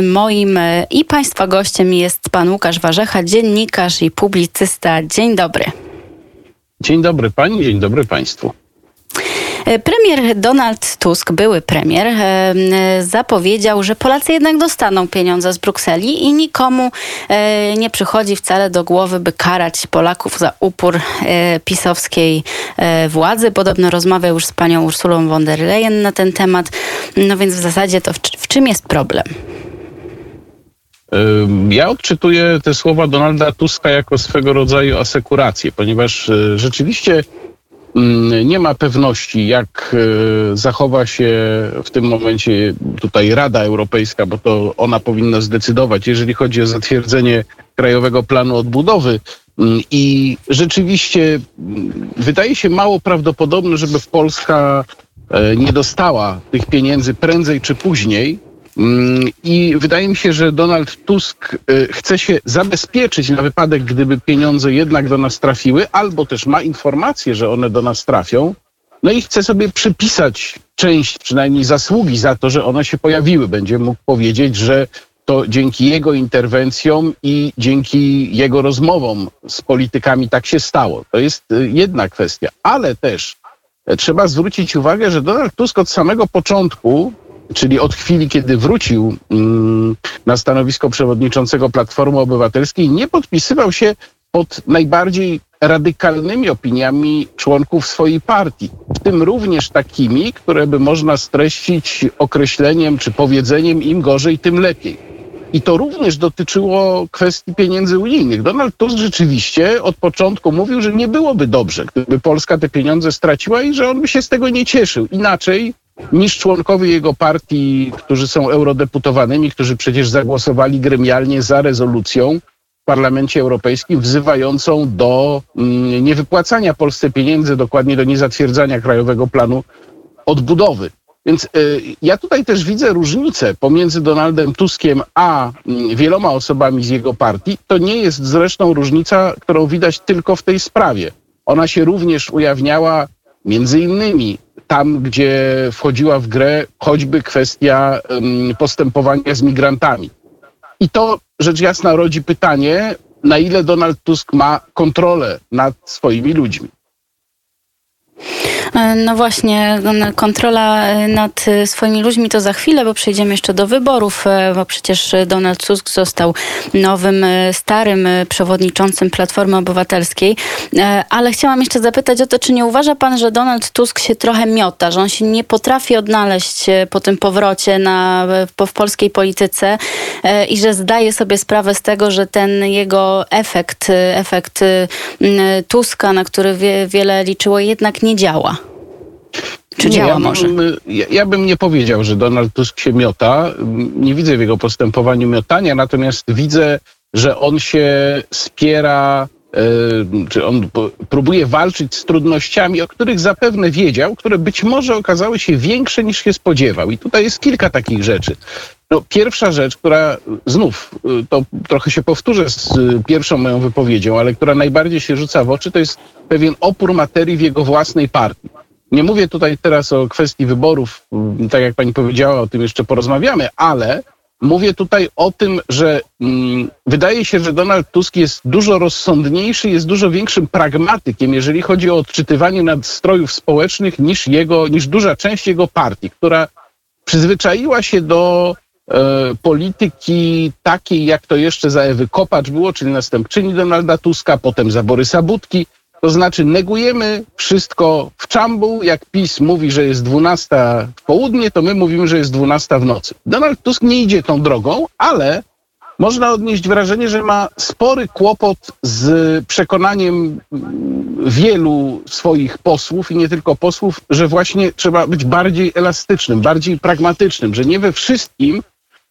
Moim e, i Państwa gościem jest pan Łukasz Warzecha, dziennikarz i publicysta. Dzień dobry. Dzień dobry Pani, dzień dobry Państwu. E, premier Donald Tusk, były premier, e, zapowiedział, że Polacy jednak dostaną pieniądze z Brukseli i nikomu nie przychodzi wcale do głowy, by karać Polaków za upór pisowskiej władzy. Podobno rozmawiał już z panią Ursulą von der Leyen na ten temat. No więc w zasadzie to w, w czym jest problem? Ja odczytuję te słowa Donalda Tuska jako swego rodzaju asekurację, ponieważ e, rzeczywiście nie ma pewności, jak e, zachowa się w tym momencie tutaj Rada Europejska, bo to ona powinna zdecydować, jeżeli chodzi o zatwierdzenie Krajowego Planu Odbudowy. I rzeczywiście wydaje się mało prawdopodobne, żeby Polska e, nie dostała tych pieniędzy prędzej czy później. Mm, I wydaje mi się, że Donald Tusk y, chce się zabezpieczyć na wypadek, gdyby pieniądze jednak do nas trafiły, albo też ma informację, że one do nas trafią. No i chce sobie przypisać część przynajmniej zasługi za to, że one się pojawiły. Będzie mógł powiedzieć, że to dzięki jego interwencjom i dzięki jego rozmowom z politykami tak się stało. To jest y, jedna kwestia, ale też e, trzeba zwrócić uwagę, że Donald Tusk od samego początku czyli od chwili, kiedy wrócił mm, na stanowisko przewodniczącego Platformy Obywatelskiej, nie podpisywał się pod najbardziej radykalnymi opiniami członków swojej partii, w tym również takimi, które by można streścić określeniem czy powiedzeniem im gorzej, tym lepiej. I to również dotyczyło kwestii pieniędzy unijnych. Donald Tusk rzeczywiście od początku mówił, że nie byłoby dobrze, gdyby Polska te pieniądze straciła i że on by się z tego nie cieszył. Inaczej niż członkowie jego partii, którzy są eurodeputowanymi, którzy przecież zagłosowali gremialnie za rezolucją w Parlamencie Europejskim wzywającą do mm, niewypłacania Polsce pieniędzy, dokładnie do niezatwierdzania Krajowego Planu Odbudowy. Więc y, ja tutaj też widzę różnicę pomiędzy Donaldem Tuskiem a y, wieloma osobami z jego partii. To nie jest zresztą różnica, którą widać tylko w tej sprawie. Ona się również ujawniała między innymi tam, gdzie wchodziła w grę choćby kwestia postępowania z migrantami. I to rzecz jasna rodzi pytanie, na ile Donald Tusk ma kontrolę nad swoimi ludźmi. E, no właśnie, kontrola e, nad e, swoimi ludźmi to za chwilę, bo przejdziemy jeszcze do wyborów, bo przecież Donald Tusk został nowym, starym przewodniczącym Platformy Obywatelskiej. Ale chciałam jeszcze zapytać o to, czy nie uważa pan, że Donald Tusk się trochę miota, że on się nie potrafi odnaleźć po tym powrocie na, po, w polskiej polityce i że zdaje sobie sprawę z tego, że ten jego efekt, efekt Tuska, na który wie, wiele liczyło, jednak nie działa? Czy nie, działa ja może? Bym, ja, ja, bym nie powiedział, że Donald Tusk się miota. Nie widzę w jego postępowaniu miotania, natomiast widzę, że on się spiera, yy, czy on próbuje walczyć z trudnościami, o których zapewne wiedział, które być może okazały się większe niż się spodziewał. I tutaj jest kilka takich rzeczy. No, pierwsza rzecz, która znów, y, to trochę się powtórzę z y, pierwszą moją wypowiedzią, ale która najbardziej się rzuca w oczy, to jest pewien opór materii w jego własnej partii. Nie mówię tutaj teraz o kwestii wyborów, mm, tak jak pani powiedziała, o tym jeszcze porozmawiamy, ale mówię tutaj o tym, że mm, wydaje się, że Donald Tusk jest dużo rozsądniejszy, jest dużo większym pragmatykiem, jeżeli chodzi o odczytywanie nadstrojów społecznych niż jego, niż duża część jego partii, która przyzwyczaiła się do e, polityki takiej, jak to jeszcze za Ewy Kopacz było, czyli następczyni Donalda Tuska, potem za Borysa Budki, to znaczy negujemy wszystko w czambu. Jak PiS mówi, że jest 12 w południe, to my mówimy, że jest 12 w nocy. Donald Tusk nie idzie tą drogą, ale można odnieść wrażenie, że ma spory kłopot z przekonaniem wielu swoich posłów i nie tylko posłów, że właśnie trzeba być bardziej elastycznym, bardziej pragmatycznym, że nie we wszystkim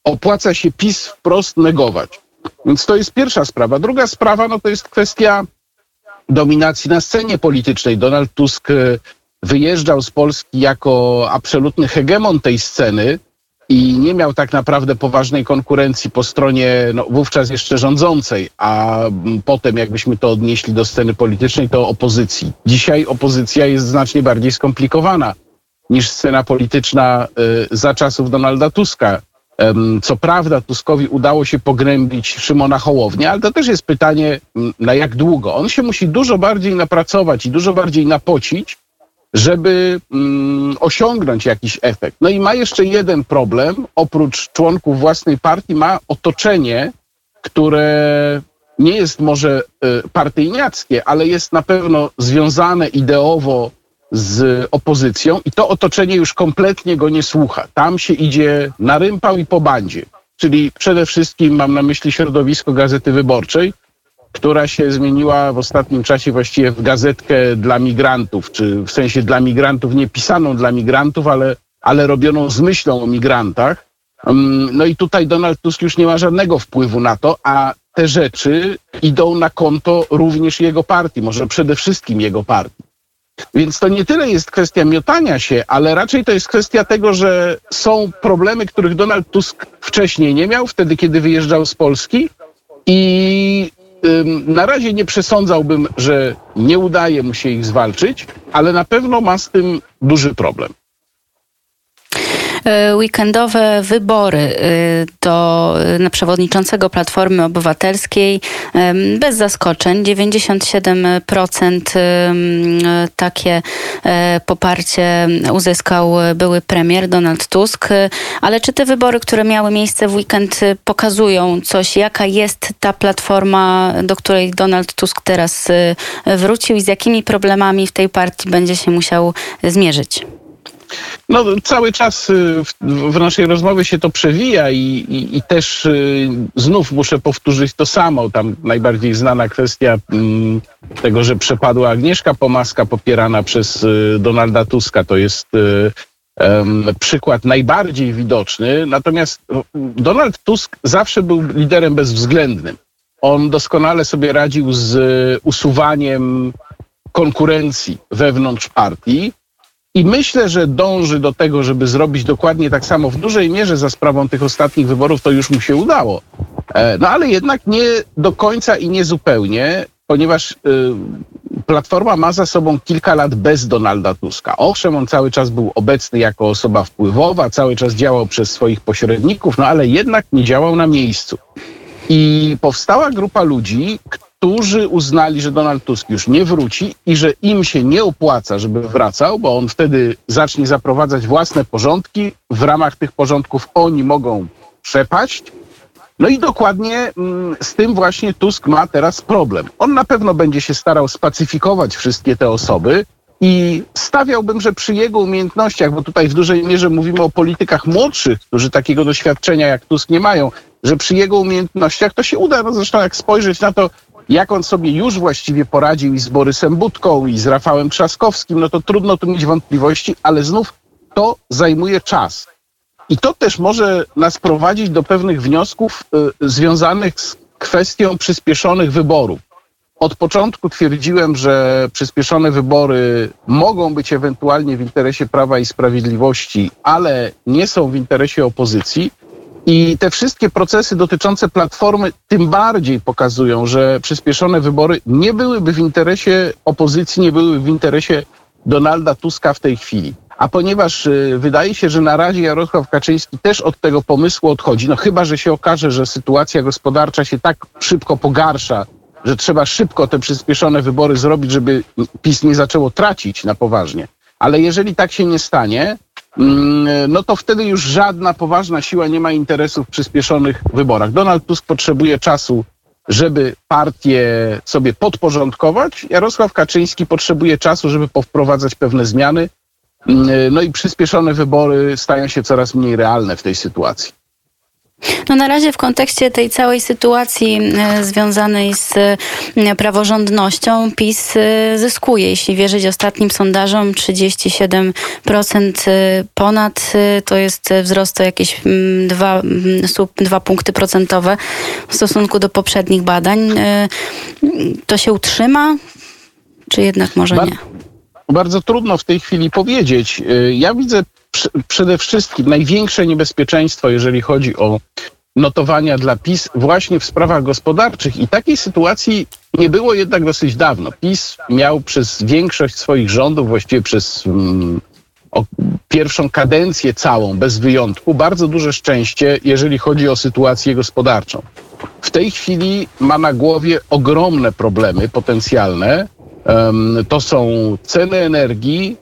opłaca się PiS wprost negować. Więc to jest pierwsza sprawa. Druga sprawa no to jest kwestia dominacji na scenie politycznej. Donald Tusk e, wyjeżdżał z Polski jako absolutny hegemon tej sceny i nie miał tak naprawdę poważnej konkurencji po stronie no, wówczas jeszcze rządzącej, a potem jakbyśmy to odnieśli do sceny politycznej, to opozycji. Dzisiaj opozycja jest znacznie bardziej skomplikowana niż scena polityczna y, za czasów Donalda Tuska. Co prawda Tuskowi udało się pogrębić Szymona Hołownię, ale to też jest pytanie, na jak długo. On się musi dużo bardziej napracować i dużo bardziej napocić, żeby mm, osiągnąć jakiś efekt. No i ma jeszcze jeden problem, oprócz członków własnej partii, ma otoczenie, które nie jest może y, partyjniackie, ale jest na pewno związane ideowo z opozycją i to otoczenie już kompletnie go nie słucha. Tam się idzie na rympał i po bandzie. Czyli przede wszystkim mam na myśli środowisko Gazety Wyborczej, która się zmieniła w ostatnim czasie właściwie w gazetkę dla migrantów, czy w sensie dla migrantów, nie pisaną dla migrantów, ale, ale robioną z myślą o migrantach. Mm, no i tutaj Donald Tusk już nie ma żadnego wpływu na to, a te rzeczy idą na konto również jego partii, może przede wszystkim jego partii. Więc to nie tyle jest kwestia miotania się, ale raczej to jest kwestia tego, że są problemy, których Donald Tusk wcześniej nie miał, wtedy kiedy wyjeżdżał z Polski i na razie nie przesądzałbym, że nie udaje mu się ich zwalczyć, ale na pewno ma z tym duży problem. E, weekendowe wybory e, do, na przewodniczącego Platformy Obywatelskiej bez zaskoczeń. 97% takie e, poparcie uzyskał były premier Donald Tusk. Ale czy te wybory, które miały miejsce w weekend, pokazują coś, jaka jest ta platforma, do której Donald Tusk teraz wrócił i z jakimi problemami w tej partii będzie się musiał zmierzyć? No, cały czas y, w, naszej rozmowie się to przewija i, i, i, też y, znów muszę powtórzyć to samo. Tam najbardziej znana kwestia mm, tego, że przepadła Agnieszka Pomaska popierana przez y, Donalda Tuska. To jest przykład najbardziej widoczny. Natomiast Donald Tusk zawsze był liderem bezwzględnym. On doskonale sobie radził z usuwaniem konkurencji wewnątrz partii i myślę, że dąży do tego, żeby zrobić dokładnie tak samo w dużej mierze za sprawą tych ostatnich wyborów, to już mu się udało. E, no ale jednak nie do końca i nie zupełnie, ponieważ y, Platforma ma za sobą kilka lat bez Donalda Tuska. Owszem, on cały czas był obecny jako osoba wpływowa, cały czas działał przez swoich pośredników, no ale jednak nie działał na miejscu. I powstała grupa ludzi, którzy uznali, że Donald Tusk już nie wróci i że im się nie opłaca, żeby wracał, bo on wtedy zacznie zaprowadzać własne porządki. W ramach tych porządków oni mogą przepaść. No i dokładnie mm, z tym właśnie Tusk ma teraz problem. On na pewno będzie się starał spacyfikować wszystkie te osoby i stawiałbym, że przy jego umiejętnościach, bo tutaj w dużej mierze mówimy o politykach młodszych, którzy takiego doświadczenia jak Tusk nie mają, że przy jego umiejętnościach to się uda. No zresztą jak spojrzeć na to, jak on sobie już właściwie poradził i z Borysem Budką, i z Rafałem Trzaskowskim, no to trudno tu mieć wątpliwości, ale znów to zajmuje czas. I to też może nas prowadzić do pewnych wniosków y, związanych z kwestią przyspieszonych wyborów. Od początku twierdziłem, że przyspieszone wybory mogą być ewentualnie w interesie Prawa i Sprawiedliwości, ale nie są w interesie opozycji. I te wszystkie procesy dotyczące platformy tym bardziej pokazują, że przyspieszone wybory nie byłyby w interesie opozycji, nie byłyby w interesie Donalda Tuska w tej chwili. A ponieważ y, wydaje się, że na razie Jarosław Kaczyński też od tego pomysłu odchodzi, no chyba, że się okaże, że sytuacja gospodarcza się tak szybko pogarsza, że trzeba szybko te przyspieszone wybory zrobić, żeby PiS nie zaczęło tracić na poważnie. Ale jeżeli tak się nie stanie, no to wtedy już żadna poważna siła nie ma interesów w przyspieszonych wyborach. Donald Tusk potrzebuje czasu, żeby partię sobie podporządkować. Jarosław Kaczyński potrzebuje czasu, żeby powprowadzać pewne zmiany. Mm, no i przyspieszone wybory stają się coraz mniej realne w tej sytuacji. No na razie w kontekście tej całej sytuacji e, związanej z e, praworządnością PiS e, zyskuje. Jeśli wierzyć ostatnim sondażom 37% ponad to jest wzrost o jakieś 2, 2 punkty procentowe w stosunku do poprzednich badań. To się utrzyma, czy jednak może nie? Bardzo trudno w tej chwili powiedzieć. Ja widzę przede wszystkim największe niebezpieczeństwo, jeżeli chodzi o notowania dla PiS właśnie w sprawach gospodarczych i takiej sytuacji nie było jednak dosyć dawno. PiS miał przez większość swoich rządów, właściwie przez mm, o pierwszą kadencję całą, bez wyjątku, bardzo duże szczęście, jeżeli chodzi o sytuację gospodarczą. W tej chwili ma na głowie ogromne problemy potencjalne. Em, To są ceny energii,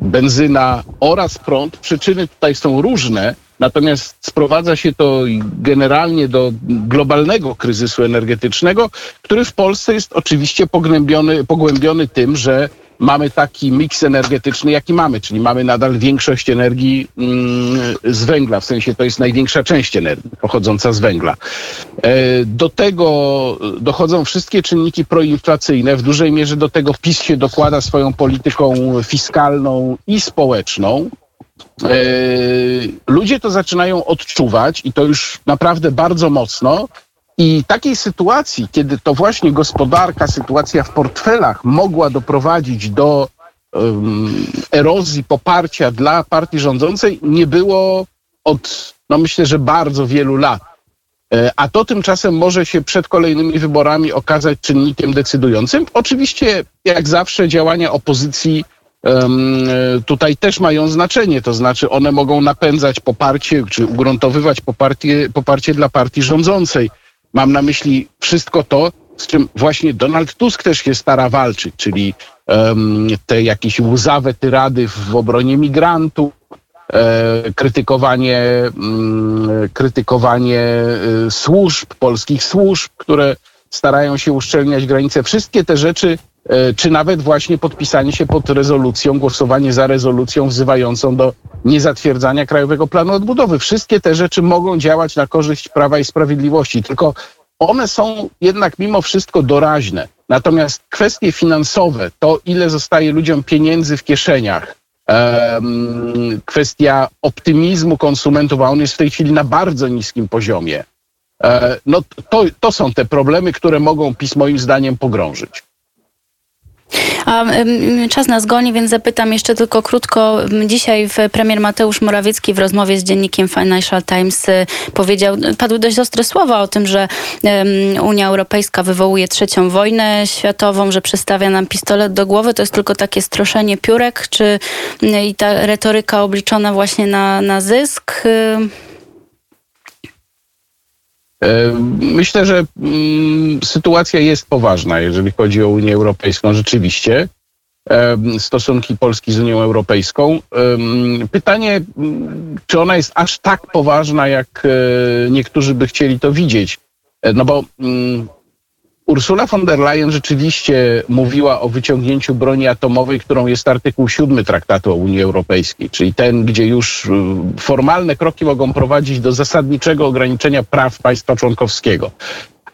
benzyna oraz prąd. Przyczyny tutaj są różne, natomiast sprowadza się to generalnie do globalnego kryzysu energetycznego, który w Polsce jest oczywiście pogłębiony, pogłębiony tym, że mamy taki miks energetyczny, jaki mamy, czyli mamy nadal większość energii mm, z węgla, w sensie to jest największa część energii pochodząca z węgla. E, Do tego dochodzą wszystkie czynniki proinflacyjne. W dużej mierze do tego PiS się dokłada swoją polityką fiskalną i społeczną. E, Ludzie to zaczynają odczuwać i to już naprawdę bardzo mocno. I takiej sytuacji, kiedy to właśnie gospodarka, sytuacja w portfelach mogła doprowadzić do um, erozji poparcia dla partii rządzącej, nie było od, no myślę, że bardzo wielu lat. E, A to tymczasem może się przed kolejnymi wyborami okazać czynnikiem decydującym. Oczywiście, jak zawsze, działania opozycji e, tutaj też mają znaczenie, to znaczy one mogą napędzać poparcie, czy ugruntowywać poparcie, poparcie dla partii rządzącej. Mam na myśli wszystko to, z czym właśnie Donald Tusk też się stara walczyć, czyli em, te jakieś łzawe tyrady w obronie migrantów, e, krytykowanie, mm, krytykowanie y, służb, polskich służb, które starają się uszczelniać granice. Wszystkie te rzeczy, e, czy nawet właśnie podpisanie się pod rezolucją, głosowanie za rezolucją wzywającą do niezatwierdzania Krajowego Planu Odbudowy. Wszystkie te rzeczy mogą działać na korzyść Prawa i Sprawiedliwości, tylko one są jednak mimo wszystko doraźne. Natomiast kwestie finansowe, to ile zostaje ludziom pieniędzy w kieszeniach, kwestia optymizmu konsumentów, a on jest w tej chwili na bardzo niskim poziomie, e, no to, to są te problemy, które mogą PiS moim zdaniem pogrążyć. A czas nas goni, więc zapytam jeszcze tylko krótko. Dzisiaj premier Mateusz Morawiecki w rozmowie z dziennikiem Financial Times y, powiedział, padły dość ostre słowa o tym, że Unia Europejska wywołuje trzecią wojnę światową, że przystawia nam pistolet do głowy. To jest tylko takie stroszenie piórek, czy y, i ta retoryka obliczona właśnie na, na zysk? E, Myślę, że mm, sytuacja jest poważna, jeżeli chodzi o Unię Europejską. Rzeczywiście e, stosunki Polski z Unią Europejską. E, Pytanie, mm, czy ona jest aż tak poważna, jak niektórzy by chcieli to widzieć. No bo mm, Ursula von der Leyen rzeczywiście mówiła o wyciągnięciu broni atomowej, którą jest artykuł 7 Traktatu o Unii Europejskiej, czyli ten, gdzie już y, formalne kroki mogą prowadzić do zasadniczego ograniczenia praw państwa członkowskiego.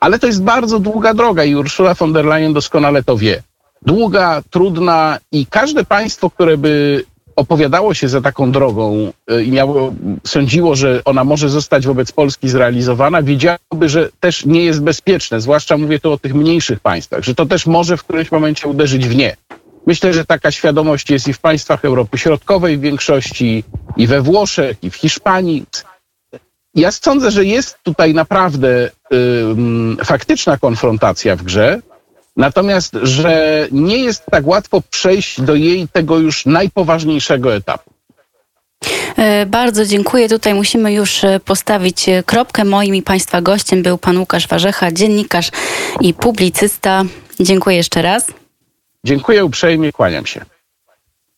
Ale to jest bardzo długa droga i Ursula von der Leyen doskonale to wie. Długa, trudna i każde państwo, które by opowiadało się za taką drogą y, i miało, sądziło, że ona może zostać wobec Polski zrealizowana, wiedziałoby, że też nie jest bezpieczne, zwłaszcza mówię tu o tych mniejszych państwach, że to też może w którymś momencie uderzyć w nie. Myślę, że taka świadomość jest i w państwach Europy Środkowej w większości, i we Włoszech, i w Hiszpanii. Ja sądzę, że jest tutaj naprawdę ym, faktyczna konfrontacja w grze, Natomiast, że nie jest tak łatwo przejść do jej tego już najpoważniejszego etapu. E, Bardzo dziękuję. Tutaj musimy już e, postawić e, kropkę. Moim i Państwa gościem był pan Łukasz Warzecha, dziennikarz i publicysta. Dziękuję jeszcze raz. Dziękuję uprzejmie, kłaniam się.